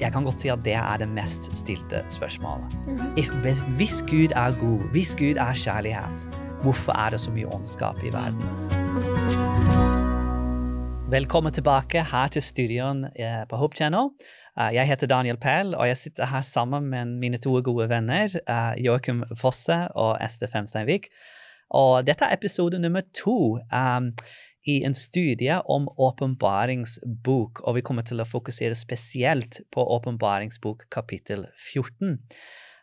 jeg kan godt si at det er det mest stilte spørsmålet. Mhm. If, hvis, Gud er god, hvis Gud er kjærlighet, hvorfor er det så mye ondskap i verden? Velkommen tilbake her til studioen eh, på Hope Channel. Eh, Jeg heter Daniel Pell, og jeg sitter her sammen med mine to gode venner, eh, Joakim Fosse og Ester Femsteinvik. Og dette er episode nummer to i en studie om åpenbaringsbok, og vi kommer til å fokusere spesielt på åpenbaringsbok kapittel 14.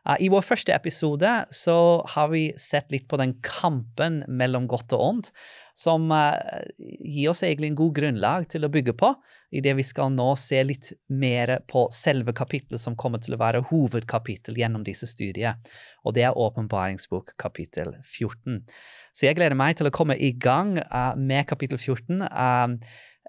Uh, I vår første episode så har vi sett litt på den kampen mellom godt og ondt, som uh, gir oss egentlig en god grunnlag til å bygge på, idet vi skal nå se litt mer på selve kapittelet som kommer til å være hovedkapittel gjennom disse studiene, og det er åpenbaringsbok kapittel 14. Så jeg gleder meg til å komme i gang uh, med kapittel 14. Um,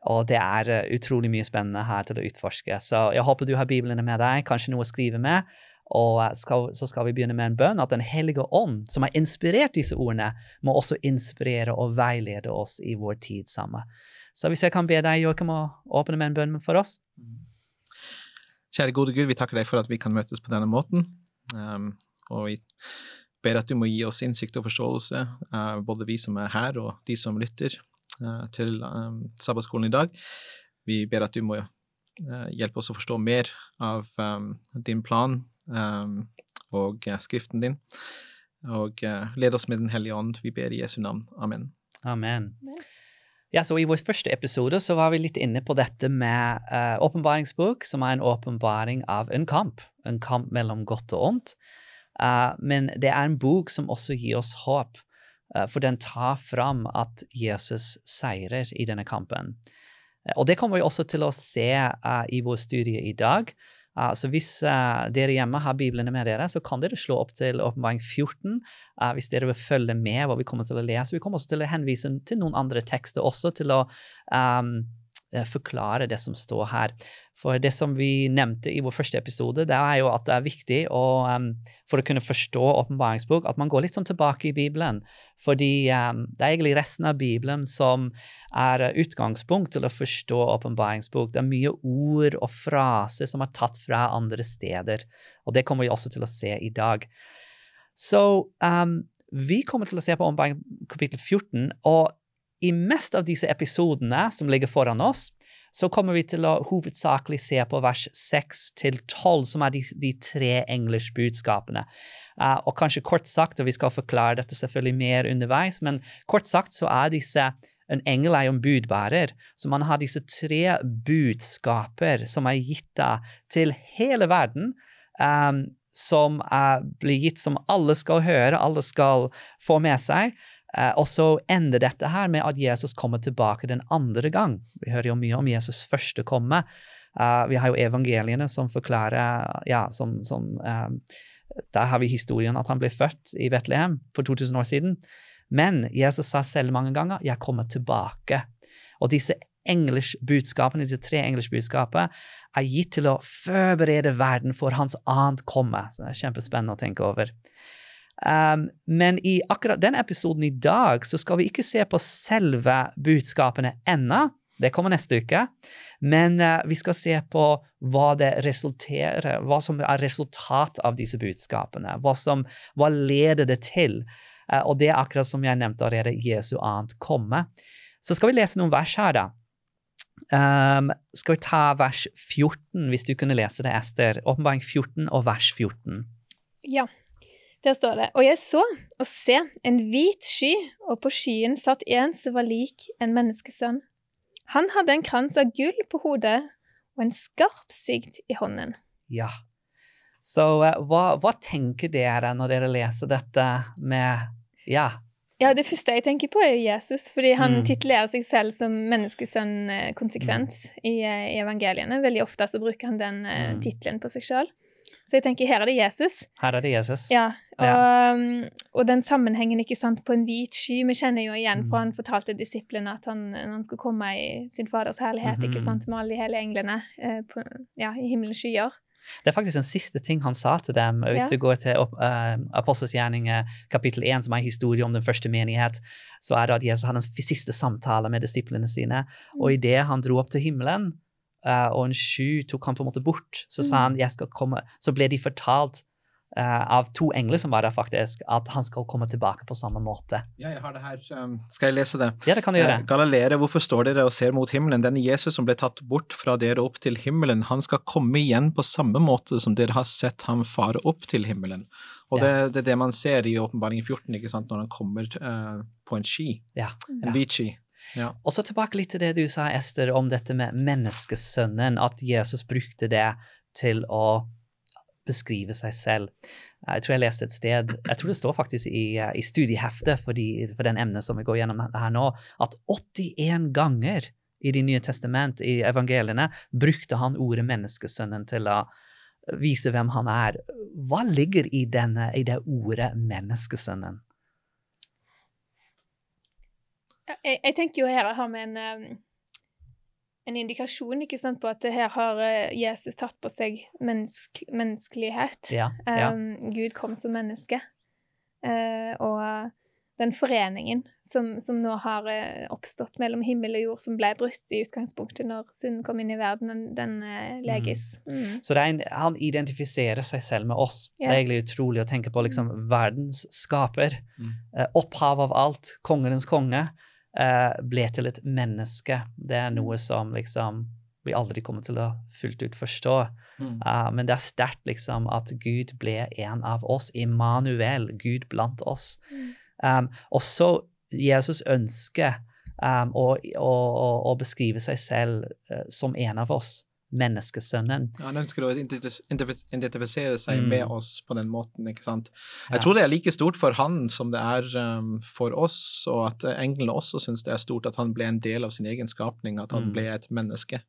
og det er uh, utrolig mye spennende her til å utforske. Så jeg håper du har biblene med deg, kanskje noe å skrive med. Og skal, så skal vi begynne med en bønn at Den hellige ånd, som har inspirert disse ordene, må også inspirere og veilede oss i vår tid sammen. Så hvis jeg kan be deg, Joakim, å åpne med en bønn for oss. Kjære gode Gud, vi takker deg for at vi kan møtes på denne måten. Um, og vi ber at du må gi oss innsikt og forståelse, uh, både vi som er her og de som lytter uh, til um, sabbatskolen i dag. Vi ber at du må uh, hjelpe oss å forstå mer av um, din plan um, og uh, skriften din. Og uh, led oss med Den hellige ånd, vi ber i Jesu navn. Amen. Amen. Ja, så I vår første episode så var vi litt inne på dette med uh, åpenbaringsbok, som er en åpenbaring av en kamp. En kamp mellom godt og ondt. Uh, men det er en bok som også gir oss håp, uh, for den tar fram at Jesus seirer i denne kampen. Uh, og det kommer vi også til å se i vår studie i dag. Så hvis dere hjemme har biblene med dere, så kan dere slå opp til åpenbaring 14. Uh, hvis dere vil følge med hva vi kommer til å lese. Vi kommer også til å henvise til noen andre tekster også til å um, eh, forklare det som står her. For det som vi nevnte i vår første episode, det er jo at det er viktig å, um, for å kunne forstå åpenbaringsbok, at man går litt sånn tilbake i Bibelen. Fordi um, det er egentlig resten av Bibelen som er eh, utgangspunkt til å forstå åpenbaringsbok. Det er mye ord og fraser som er tatt fra andre steder. Og det kommer vi også til å se i dag. Så um, vi kommer til å se på åpenbaring kapittel 14, og i mest av disse episodene som ligger foran oss, så kommer vi til å hovedsakelig se på vers 6 til 12, som er de, de tre englers budskapene. Uh, og kanskje kort sagt, og vi skal forklare dette selvfølgelig mer underveis, men kort sagt så er disse en engel er jo en budbærer, så man har disse tre budskaper som er gitt til hele verden, um, som uh, blir gitt som alle skal høre, alle skal få med seg. Uh, og så ender dette her med at Jesus kommer tilbake den andre gang. Vi hører jo mye om Jesus første komme. Uh, vi har jo evangeliene som forklarer ja, som, som um, Der har vi historien at han ble født i Betlehem for 2000 år siden. Men Jesus sa selv mange ganger 'jeg kommer tilbake'. Og disse engelskbudskapene, disse tre engelskbudskapene er gitt til å forberede verden for hans annet komme. Så det er kjempespennende å tenke over. Um, men i akkurat den episoden i dag så skal vi ikke se på selve budskapene ennå. Det kommer neste uke. Men uh, vi skal se på hva det resulterer, hva som er resultat av disse budskapene. Hva, som, hva leder det til? Uh, og det er akkurat som jeg nevnte allerede, Jesu annet komme. Så skal vi lese noen vers her, da. Um, skal vi ta vers 14, hvis du kunne lese det, Ester? Åpenbaring 14 og vers 14. Ja, der står det. Og jeg så, og se, en hvit sky, og på skyen satt en som var lik en menneskesønn. Han hadde en krans av gull på hodet og en skarp sigd i hånden. Ja. Så uh, hva, hva tenker dere når dere leser dette med Ja. Ja, det første jeg tenker på, er Jesus, fordi han Mm. titulerer seg selv som menneskesønn konsekvent mm. i, eh, i evangeliene. Veldig ofte så bruker han den eh, Mm. tittelen på seg sjøl. Så jeg tenker her er det Jesus. Her er det Jesus. Ja, og, ja. og den sammenhengen ikke sant, på en hvit sky Vi kjenner jo igjen, for Mm. han fortalte disiplene at han, når han skulle komme i sin faders herlighet ikke Mhm. sant, med alle de hele englene eh, på, ja, i himmelens skyer. Det er faktisk den siste ting han sa til dem. Hvis Ja. du går til uh, eh, kapittel 1, som er en historie om den første menighet, så er det at Jesus hadde en siste samtale med disiplene sine. Og idet han dro opp til himmelen, eh, og en sju tok han på en måte bort. Så sa Mm. han jeg skal komme, så ble de fortalt uh, av to engler som var der, faktisk, at han skal komme tilbake på samme måte. Ja, jeg har det her. Um, skal jeg lese det? Ja, det kan du gjøre. Uh, Galilere, hvorfor står dere og ser mot himmelen? Denne Jesus som ble tatt bort fra dere opp til himmelen, han skal komme igjen på samme måte som dere har sett ham fare opp til himmelen. Og det, det er det man ser i åpenbaringen 14, ikke sant, når han kommer uh, på en ski, Ja. en Ja. hvit ski. Ja. Og så tilbake litt til det du sa, Ester, om dette med menneskesønnen, at Jesus brukte det til å beskrive seg selv. Jeg tror jeg leste et sted, jeg tror det står faktisk i, i studieheftet for, de, for den emnet som vi går gjennom her nå, at 81 ganger i De nye testament, i evangeliene, brukte han ordet menneskesønnen til å vise hvem han er. Hva ligger i, denne, i det ordet menneskesønnen? Ja, Jeg, jeg tenker jo her har vi en, um, en indikasjon ikke sant, på at her har eh, Jesus tatt på seg mennesk, menneskelighet. Ja, ja. Um, Gud kom som menneske. Uh, og den foreningen som, som nå har eh, oppstått mellom himmel og jord, som ble brutt i utgangspunktet når synden kom inn i verden, den, den leges. Mm. Så det er en, han identifiserer seg selv med oss. Det er egentlig utrolig å tenke på liksom verdens skaper. Mm. Eh, opphav av alt, kongenes konge, ble til et menneske. Det er noe som liksom vi aldri kommer til å fullt ut forstå. Mm. Uh, men det er sterkt liksom at Gud ble en av oss. Immanuel, Gud blant oss. Mm. Um, også Jesus ønsker um, å, å, å, å beskrive seg selv uh, som en av oss, menneskesønnen. Han ønsker å identifis- identifis- identifisere seg Mm. med oss på den måten, ikke sant. Ja. Jeg tror det er like stort for han som det er um, for oss, og at englene også syns det er stort at han ble en del av sin egen skapning, at han Mm. ble et menneske.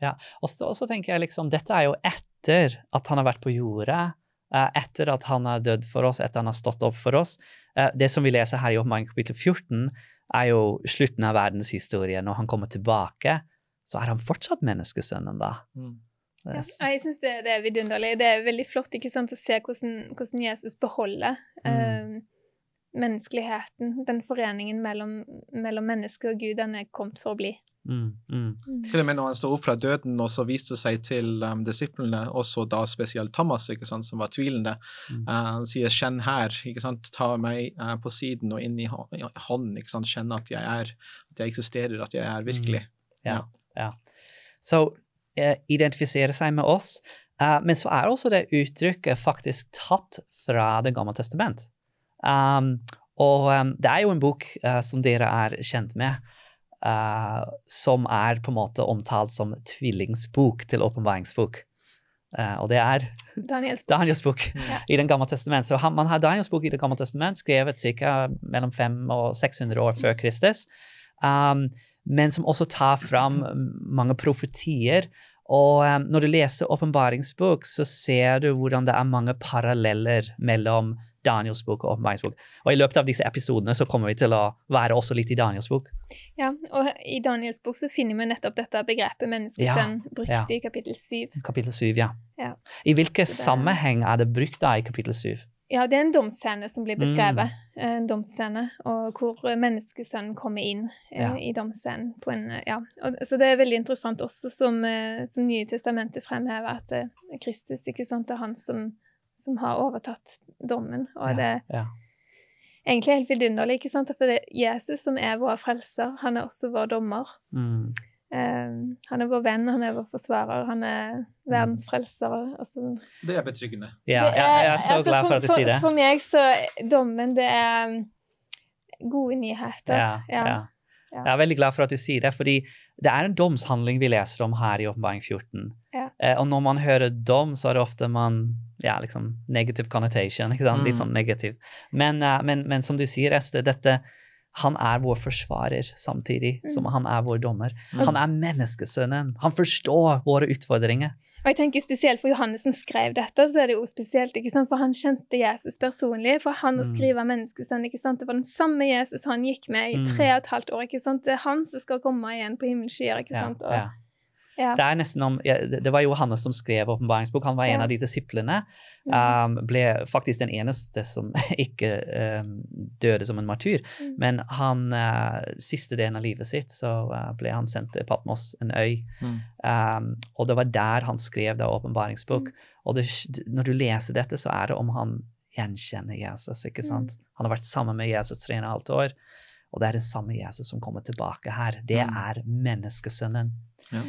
Ja, og så tenker jeg liksom, dette er jo etter at han har vært på jordet, eh, etter at han har dødd for oss, etter han har stått opp for oss. Eh, det som vi leser her i Åpenbaring kapittel 14, er jo slutten av verdenshistorien. Når han kommer tilbake, så er han fortsatt menneskesønnen da. Mm. Ja, jeg syns det, det er vidunderlig. Det er veldig flott ikke sant, å se hvordan, hvordan Jesus beholder eh, menneskeligheten, den foreningen mellom, mellom menneske og Gud, den er kommet for å bli. Mm, mm. Til og med når han står opp fra døden og så viste seg til um, disiplene, også da spesielt Thomas, ikke sant, som var tvilende, Mm. eh, han sier 'kjenn her', ikke sant, ta meg uh, på siden og inn i hånden, ikke sant, kjenn at jeg er, at jeg eksisterer, at jeg er virkelig. Ja, ja. Så eh, identifisere seg med oss. Eh, men så er også det uttrykket faktisk tatt fra Det gamle testament. Um, og um, det er jo en bok uh, som dere er kjent med, uh, som er på en måte omtalt som tvillingsbok til åpenbaringsbok. Uh, og det er Daniels bok. Daniels bok Ja. i Den gamle testament. Så han, man har Daniels bok i Det gamle testament, skrevet ca. mellom 500 og 600 år før Kristus, um, men som også tar fram mange profetier. Og um, når du leser åpenbaringsbok, så ser du hvordan det er mange paralleller mellom Daniels bok og åpenbaringsbok. Og i løpet av disse episodene så kommer vi til å være også litt i Daniels bok. Ja, og i Daniels bok så finner vi nettopp dette begrepet menneskesønn brukt ja. i kapittel syv. Kapittel 7, ja. Ja. I hvilken det- sammenheng er det brukt da i kapittel 7? Ja, det er en domsscene som blir Mm. beskrevet. En domsscene, og hvor menneskesønnen kommer inn eh, Ja. i domsscenen. på en, eh, Ja. Og, så det er veldig interessant også som, eh, som Nye testamentet fremhever at eh, Kristus ikke sant, det er han som, som har overtatt dommen. Og det ja. egentlig helt vidunderlig, ikke sant? for det er Jesus som er vår frelser. Han er også vår dommer. Mm. Eh, han er vår venn, han er vår forsvarer, han er verdens frelser. Altså, Det er betryggende. Ja, Det jeg, jeg er så altså, glad for at du sier det. For meg så er dommen, det er um, gode nyheter. Ja, ja. Ja. Jeg er veldig glad for at du sier det, fordi det er en domshandling vi leser om her i Åpenbaring 14. Ja. Eh, og når man hører dom, så er det ofte man ja, liksom negative connotation. ikke sant? Litt Mm. sånn negativ. Men, uh, men, men som du sier, Ester, dette han er vår forsvarer samtidig som Mm. han er vår dommer. Mm. Han er menneskesønnen. Han forstår våre utfordringer. Og jeg tenker spesielt for Johannes som skrev dette, så er det jo spesielt, ikke sant? for han kjente Jesus personlig. For han å Mm. skrive menneskesønn, ikke sant? det var den samme Jesus han gikk med i Mm. tre og et halvt år. ikke sant? Det er han som skal komme igjen på himmelskyer. ikke sant? Og, ja. Ja. Det er nesten om, ja, det var Johannes som skrev åpenbaringsbok. Han var en Ja. av de disiplene. Um, ble faktisk den eneste som ikke um, døde som en martyr. Mm. Men han, uh, siste delen av livet sitt så uh, ble han sendt til Patmos, en øy. Mm. Um, og det var der han skrev da åpenbaringsbok. Mm. Og det, når du leser dette, så er det om han gjenkjenner Jesus. ikke sant? Mm. Han har vært sammen med Jesus tre og et halvt år, og det er den samme Jesus som kommer tilbake her. Det Mm. er menneskesønnen. Ja.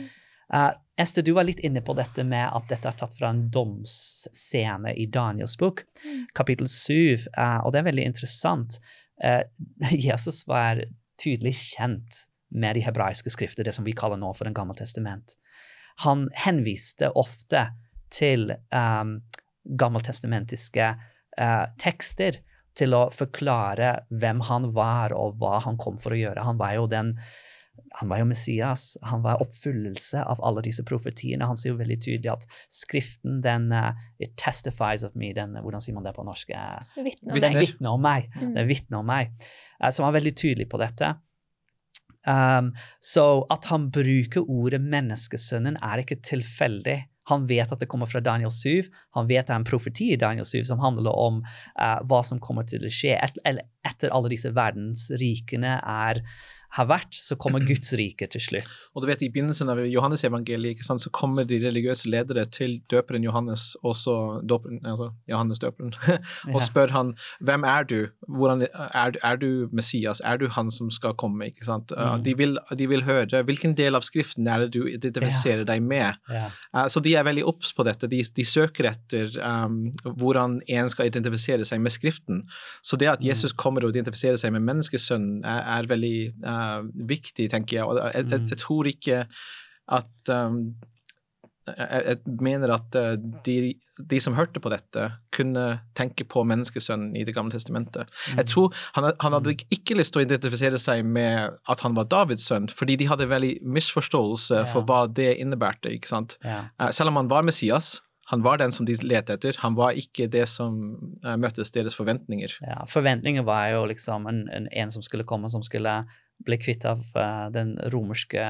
Uh, Esther, du var litt inne på dette med at dette er tatt fra en domsscene i Daniels bok, Mm. kapittel 7, uh, og det er veldig interessant. Uh, Jesus var tydelig kjent med de hebraiske skrifter, det som vi kaller nå for en gamle testament. Han henviste ofte til um, gammeltestamentiske uh, tekster til å forklare hvem han var og hva han kom for å gjøre. Han var jo den han var jo Messias, han var oppfyllelse av alle disse profetiene. Han sier jo veldig tydelig at Skriften, den uh, It testifies of me. Den, hvordan sier man det på norsk? Uh, Vitner om den vitner om meg. Mm. Den vitner om meg. Uh, så han var veldig tydelig på dette. Um, så at han bruker ordet menneskesønnen, er ikke tilfeldig. Han vet at det kommer fra Daniel 7. Han vet det er en profeti i Daniel 7 som handler om uh, hva som kommer til å skje. Et, eller etter alle disse verdensrikene er, har vært, så kommer Guds rike til slutt. Og du vet, I begynnelsen av Johannes-evangeliet ikke sant, så kommer de religiøse ledere til døperen Johannes, også døperen, altså Johannes døperen, og spør han hvem er du? Hvordan, er, er du Messias? Er du han som skal komme? ikke sant? Uh, Mm. De, vil, de vil høre hvilken del av Skriften er det du identifiserer deg med. Ja. Uh, så de er veldig obs på dette. De, de søker etter um, hvordan en skal identifisere seg med Skriften. Så det at Mm. Jesus kommer og identifiserer seg med menneskesønnen, er, er veldig uh, viktig, tenker jeg. Og jeg, jeg, Mm. jeg tror ikke at um, jeg, jeg mener at uh, de, de som hørte på dette, kunne tenke på menneskesønnen i Det gamle testamentet. Mm. Jeg tror han, han hadde ikke lyst til å identifisere seg med at han var Davids sønn, fordi de hadde veldig misforståelse for hva det innebærte. ikke sant? Eh, Selv om han var Messias, han var den som de lette etter, han var ikke det som eh, møttes deres forventninger. Ja, Forventninger var jo liksom en, en, en som skulle komme, som skulle bli kvitt av uh, den romerske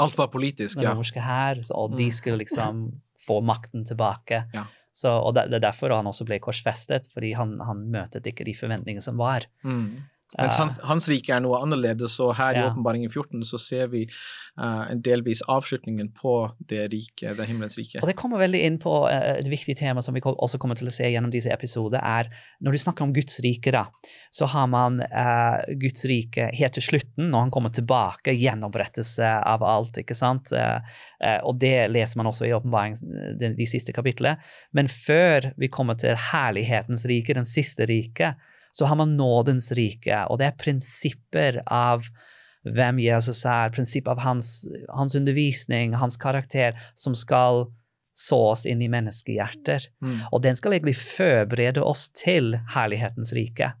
Alt var politisk, den ja. romerske hær, og de Mm. skulle liksom få makten tilbake. Ja. Så, og det, det er derfor han også ble korsfestet, fordi han, han møtet ikke de forventningene som var. Mm. Mens hans, hans rike er noe annerledes, og her i åpenbaringen 14 så ser vi uh, en delvis avslutningen på det rike, det himmelens rike. Og det kommer veldig inn på uh, et viktig tema som vi også kommer til å se gjennom disse episoder, er når du snakker om Guds rike, da, så har man uh, Guds rike helt til slutten, når han kommer tilbake, gjenopprettelse av alt, ikke sant? Og det leser man også i åpenbaringen, de, de siste kapitlene. Men før vi kommer til herlighetens rike, den siste rike, så har man nådens rike, og det er prinsipper av hvem Jesus er, prinsipp av hans, hans undervisning, hans karakter, som skal sås inn i menneskehjerter. Mm. Og den skal egentlig forberede oss til herlighetens rike.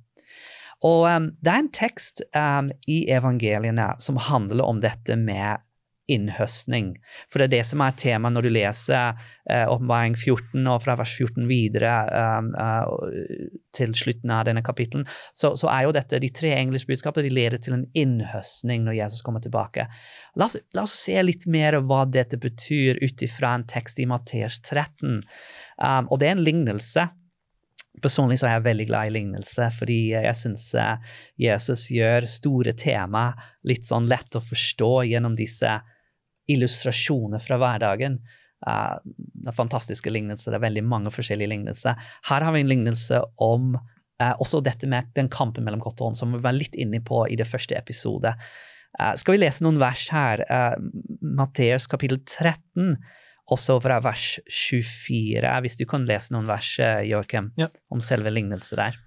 Og um, det er en tekst um, i evangeliene som handler om dette med innhøstning. For det er det som er temaet når du leser eh, Åpenbaring 14 og fra vers 14 videre um, uh, til slutten av denne kapittelen, så, så er jo dette de tre engelske budskapene de leder til en innhøstning når Jesus kommer tilbake. La oss, la oss se litt mer av hva dette betyr ut ifra en tekst i Matteus 13. Um, og det er en lignelse. Personlig så er jeg veldig glad i lignelse, fordi jeg syns Jesus gjør store tema litt sånn lett å forstå gjennom disse illustrasjoner fra hverdagen. Uh, det fantastiske lignelser, det er veldig mange forskjellige lignelser. Her har vi en lignelse om uh, også dette med den kampen mellom godt og ånd, som vi var litt inne på i det første episode. Uh, skal vi lese noen vers her? Uh, Matteus kapittel 13, også fra vers 24. Hvis du kan lese noen vers, Joakim, Ja. om selve lignelsen der.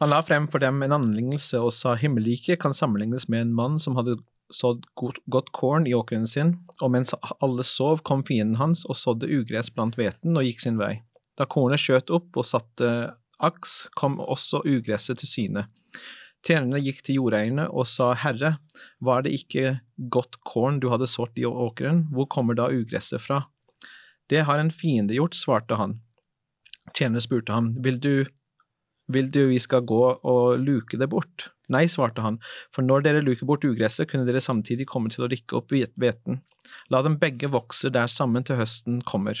Han la frem for dem en annen lignelse og sa himmelriket kan sammenlignes med en mann som hadde sådd godt, korn i åkeren sin, og mens alle sov, kom fienden hans og sådde ugress blant hveten og gikk sin vei. Da kornet skjøt opp og satte aks, kom også ugresset til syne. Tjenerne gikk til jordeierne og sa, Herre, var det ikke godt korn du hadde sådd i åkeren, hvor kommer da ugresset fra? Det har en fiende gjort, svarte han. Tjenerne spurte ham, vil du vil du vi skal gå og luke det bort? Nei, svarte han, for når dere luker bort ugresset, kunne dere samtidig komme til å rykke opp hveten. La dem begge vokse der sammen til høsten kommer.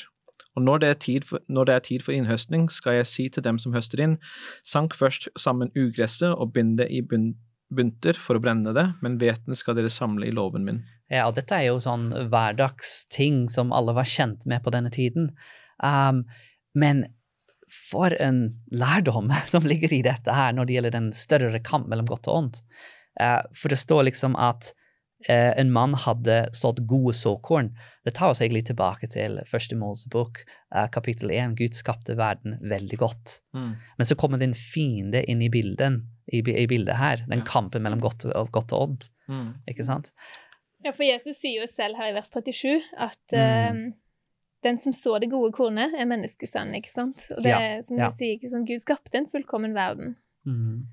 Og når det, for, når det er tid for innhøstning, skal jeg si til dem som høster inn, sank først sammen ugresset og bind det i bunter for å brenne det, men hveten skal dere samle i låven min. Ja, og dette er jo sånn hverdagsting som alle var kjent med på denne tiden. Um, men for en lærdom som ligger i dette her når det gjelder den større kamp mellom godt og ondt. Uh, for det står liksom at uh, en mann hadde sådd gode såkorn. Det tar oss egentlig tilbake til første Mosebok, uh, kapittel 1. Gud skapte verden veldig godt. Mm. Men så kommer det en fiende inn i bildet, i, i bildet her. Den ja. kampen mellom godt og, godt og ondt. Mm. Ikke sant? Ja, for Jesus sier jo selv her i vers 37 at mm den som så det gode kornet, er menneskesønnen, ikke sant? Og det er, som du sier, ikke sant? Gud skapte en fullkommen verden. Mm.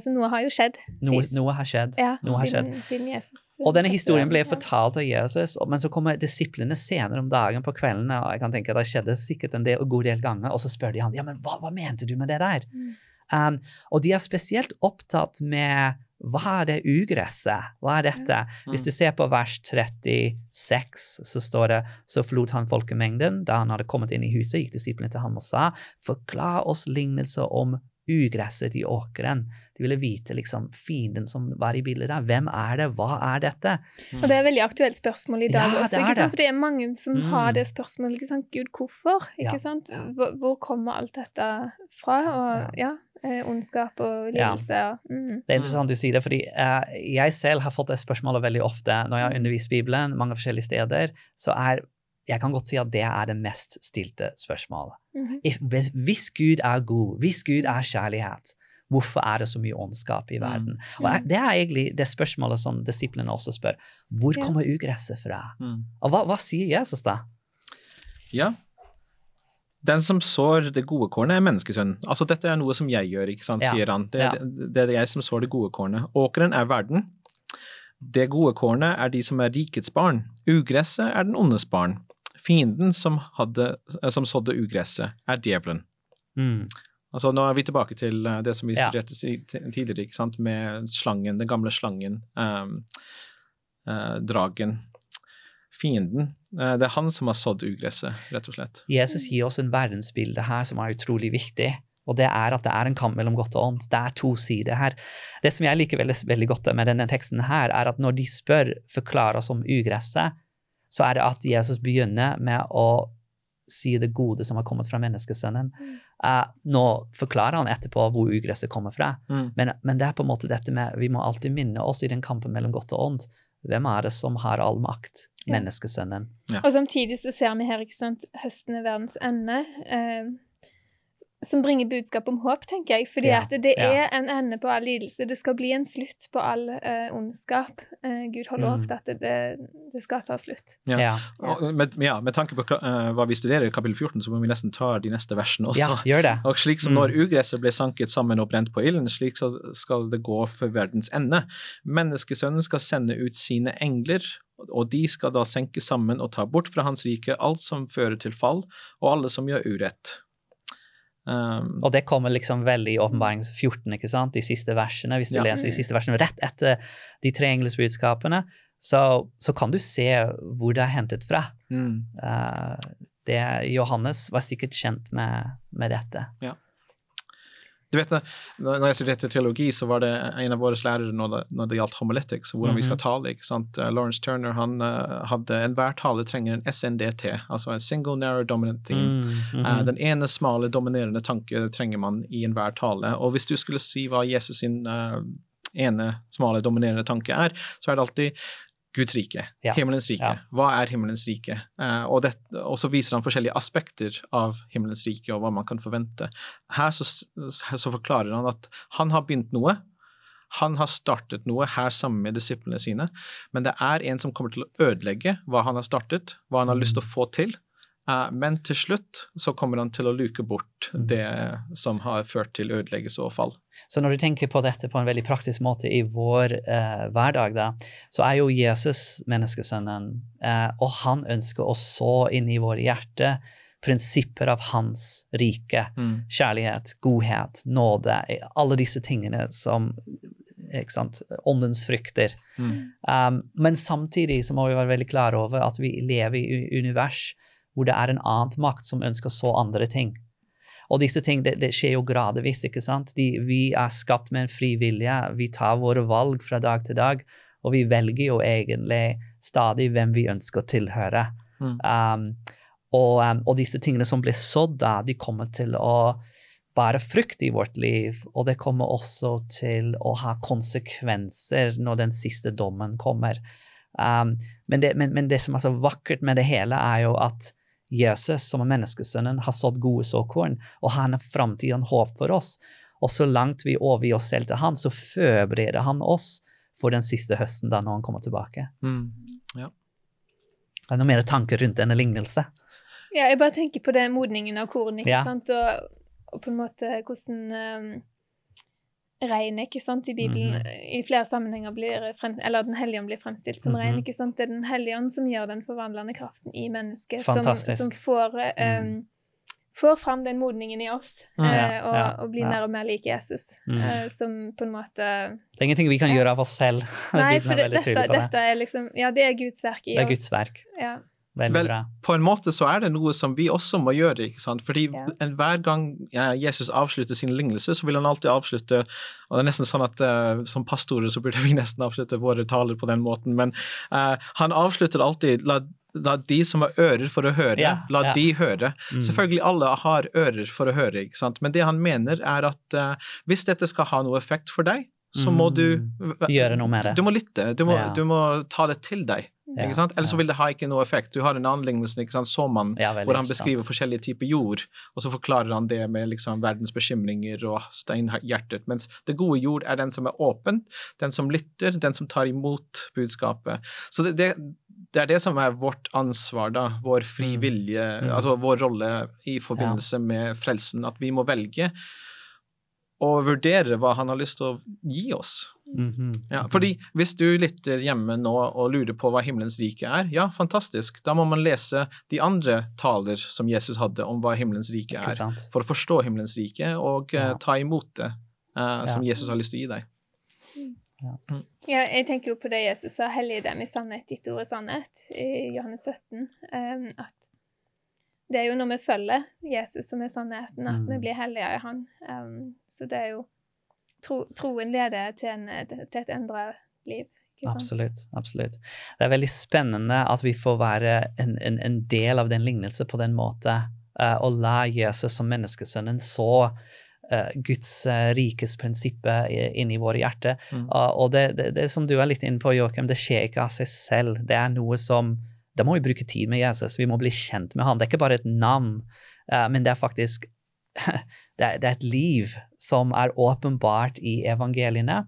Så noe har jo skjedd. Noe, noe har skjedd. Ja, noe har siden, skjedd. Siden Jesus, og denne historien ble fortalt av Jesus, men så kommer disiplene senere om dagen på kveldene, og jeg kan tenke at det skjedde sikkert en del, god del ganger, og så spør de han ja, men hva, hva mente du med det der? Mm. Um, og de er spesielt opptatt med hva er det ugresset? Hva er dette? Mm. Hvis du ser på vers 36, så står det så forlot han folkemengden. Da han hadde kommet inn i huset, gikk disiplene til ham og sa, forklar oss lignelser om ugresset i åkeren. De ville vite liksom fienden som var i bildet der. Hvem er det? Hva er dette? Mm. Og Det er et veldig aktuelt spørsmål i dag ja, også. sant? For det er mange som mm. har det spørsmålet. Gud, hvorfor? ja. sant? Hvor, kommer alt dette fra? Og ja, ondskap og lidelse. Ja. Mm. Det er interessant du sier det, fordi uh, jeg selv har fått det spørsmålet veldig ofte når jeg har undervist Bibelen mange forskjellige steder. så er jeg kan godt si at det er det mest stilte spørsmålet. Mm -hmm. hvis Gud er god, hvis Gud er kjærlighet, hvorfor er det så mye ondskap i verden? Mm. Og Det er egentlig det spørsmålet som disiplene også spør. Hvor kommer ugresset fra? Mm. Og hva, hva sier Jesus da? Ja, den som sår det gode kornet, er menneskesønnen. Altså, dette er noe som jeg gjør, ikke sant, sier han. Det, ja. det, det, er jeg som sår det gode kornet. Åkeren er verden. Det gode kornet er de som er rikets barn. Ugresset er den ondes barn. Fienden som, hadde, som sådde ugresset, er djevelen. Mm. Altså, nå er vi tilbake til eh, det som vi studerte tidligere, med slangen, den gamle slangen, um, uh, dragen fienden. Eh, det er han som har sådd ugresset, rett og slett. Jesus gir oss en verdensbilde her som er utrolig viktig. Og det er at det er en kamp mellom godt og ondt. Det er to sider her. Det som jeg liker veldig, veldig godt med denne teksten, her, er at når de spør, forklarer oss om ugresset, så er det at Jesus begynner med å si det gode som har kommet fra menneskesønnen. Uh, nå forklarer han etterpå hvor ugresset kommer fra, mm. men, men, det er på en måte dette med vi må alltid minne oss i den kampen mellom godt og ondt. Hvem er det som har all makt? Menneskesønnen. Ja. Og samtidig så ser vi her ikke sant, høsten er verdens ende. Eh, som bringer budskap om håp, tenker jeg. Fordi ja, at det er ja. en ende på all lidelse. Det skal bli en slutt på all uh, ondskap. Uh, Gud har lovt mm. at det, det, skal ta slutt. Ja, ja. Og, med, med, tanke på uh, hva vi studerer i kapittel 14, så må vi nesten ta de neste versene også. Ja, gjør det. Og slik som mm. når ugresset ble sanket sammen og brent på ilden, slik skal det gå for verdens ende. Menneskesønnen skal sende ut sine engler og de skal da senke sammen og ta bort fra hans rike alt som fører til fall, og alle som gjør urett. Um, og det kommer liksom veldig i Åpenbaring 14, ikke sant? de siste versene. Hvis du ja. leser de siste versene rett etter de tre engelsbudskapene, så, så kan du se hvor det er hentet fra. Mm. Uh, det, Johannes var sikkert kjent med, med dette. Ja. Du vet, når jeg studerte teologi, så var det en av våre lærere når det, når det gjaldt homiletics, hvordan mm -hmm. vi skal mhm. tale. ikke sant? Uh, Lawrence Turner han uh, hadde enhver tale trenger en SNDT, altså en single narrow dominant theme. Mm -hmm. uh, den ene smale, dominerende tanke trenger man i enhver tale. Og hvis du skulle si hva Jesus sin ene smale, dominerende tanke er, så er det alltid Guds rike, ja. himmelens rike. Ja. Hva er himmelens rike? Uh, og, det, og, så viser han forskjellige aspekter av himmelens rike og hva man kan forvente. Her så, så, forklarer han at han har begynt noe. Han har startet noe her sammen med disiplene sine, men det er en som kommer til å ødelegge hva han har startet, hva han har lyst til å få til. Uh, men til slutt så kommer han til å luke bort mm. det som har ført til ødeleggelse og fall. Så når du tenker på dette på en veldig praktisk måte i vår eh, hverdag, da, så er jo Jesus menneskesønnen, eh, og han ønsker å så inn i våre hjerte prinsipper av hans rike. Mm. Kjærlighet, godhet, nåde, alle disse tingene som ikke sant, åndens frykter. Mm. Um, men samtidig så må vi være veldig klare over at vi lever i univers hvor det er en annen makt som ønsker så andre ting. Og disse ting det, det skjer jo gradvis. ikke sant? De, vi er skapt med en fri vilje. Vi tar våre valg fra dag til dag, og vi velger jo egentlig stadig hvem vi ønsker å tilhøre. Mm. Um, og, um, og disse tingene som blir sådd da, de kommer til å bære frukt i vårt liv, og det kommer også til å ha konsekvenser når den siste dommen kommer. Um, men, det, men, men det som er så vakkert med det hele, er jo at Jesus, som er menneskesønnen, har sådd gode såkorn, og han er framtiden håp for oss. Og så langt vi overgir oss selv til han, så forbereder han oss for den siste høsten da når han kommer tilbake. Mm. Det er noe mer tanker rundt denne lignelse. Ja, jeg bare tenker på den modningen av korn, ikke Ja. sant, og, og på en måte hvordan um, regnet, ikke sant, i Bibelen Mhm. i flere sammenhenger blir frem, eller Den hellige ånd blir fremstilt som Mhm. regn, ikke sant, det er Den hellige ånd som gjør den forvandlende kraften i mennesket, som, Fantastisk. som får um, får fram den modningen i oss, Mm. ja, uh, og, ja, og blir ja. mer og mer lik Jesus, Mm. eh, som på en måte Det er ingenting vi kan gjøre av oss selv. Nei, for det, dette, dette er liksom Ja, det er Guds verk i Det er oss. Guds verk. Ja. Veldig Vel, bra. På en måte så er det noe som vi også må gjøre, ikke sant? Fordi Ja. en- hver gang ja, Jesus avslutter sin lignelse, så vil han alltid avslutte Og det er nesten sånn at uh, som pastorer så burde vi nesten avslutte våre taler på den måten, men uh, han avslutter alltid la, la de som har ører for å høre, Ja, la ja. de høre. Mm. Selvfølgelig alle har ører for å høre, ikke sant? men det han mener er at uh, hvis dette skal ha noe effekt for deg, så må du Mm. Gjøre noe med det. Du må lytte, du må, Ja. du må ta det til deg. Ja, Ikke sant? Ellers så ja. vil det ha ikke noe effekt. Du har en annen lignelse, ikke sant? såmann, Ja, hvor han beskriver forskjellige typer jord, og så forklarer han det med liksom verdens bekymringer og steinhjertet. Mens det gode jord er den som er åpen, den som lytter, den som tar imot budskapet. Så det, det, det er det som er vårt ansvar, da. Vår frivillige, Mm. Mm. altså vår rolle i forbindelse med frelsen. At vi må velge å vurdere hva han har lyst til å gi oss. Mhm. Ja, fordi hvis du lytter hjemme nå og lurer på hva himmelens rike er, ja, fantastisk. Da må man lese de andre taler som Jesus hadde om hva himmelens rike er, for å forstå himmelens rike og Ja. ta imot det eh, som Jesus har lyst til å gi deg. Ja, jeg tenker jo på det Jesus sa, hellig dem i sannhet, ditt ord er sannhet, i Johannes 17. um, at det er jo når vi følger Jesus som er sannheten, at Mm. vi blir hellige i Han. Um, så det er jo tro, Troen leder til, en, til et endra liv. Absolutt. absolutt. Det er veldig spennende at vi får være en, en, en del av den lignelse på den måten, eh, og la Jesus som menneskesønnen så uh, Guds uh, rikes prinsipper i- inn i våre hjerter. Mm. Uh, og det, det, det som du er litt inne på, Joakim, det skjer ikke av seg selv. Det er noe som Da må vi bruke tid med Jesus. Vi må bli kjent med han. Det er ikke bare et navn, uh, men det er faktisk det er, det et liv som er åpenbart i evangeliene.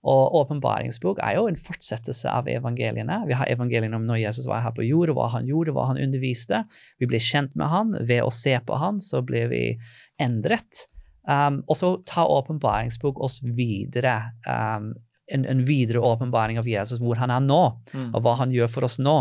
Og åpenbaringsbok er jo en fortsettelse av evangeliene. Vi har evangeliene om når Jesus var her på jord, og hva han gjorde, hva han underviste. Vi blir kjent med han. Ved å se på han så blir vi endret. Um, og så tar åpenbaringsbok oss videre. Um, en, en videre åpenbaring av Jesus, hvor han er nå, Mm. og hva han gjør for oss nå.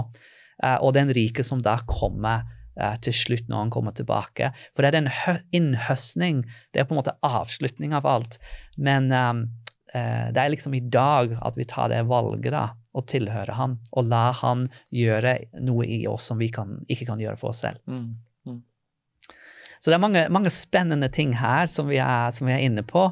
Uh, og den rike som da kommer uh, til slutt når han kommer tilbake. For det er en innhøstning. Det er på en måte avslutning av alt. Men um, det er liksom i dag at vi tar det valget da, å tilhøre han, og la han gjøre noe i oss som vi kan, ikke kan gjøre for oss selv. Mm. Så det er mange, mange spennende ting her som vi er, som vi er inne på.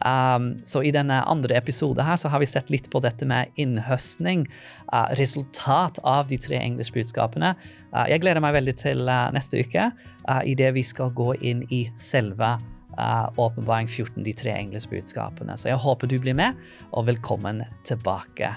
Um, så i denne andre episode her så har vi sett litt på dette med innhøstning. Uh, resultat av de tre engelskbudskapene. Uh, jeg gleder meg veldig til uh, neste uke, uh, idet vi skal gå inn i selve uh, Åpenbaring 14, de tre engelskbudskapene. Så jeg håper du blir med, og velkommen tilbake.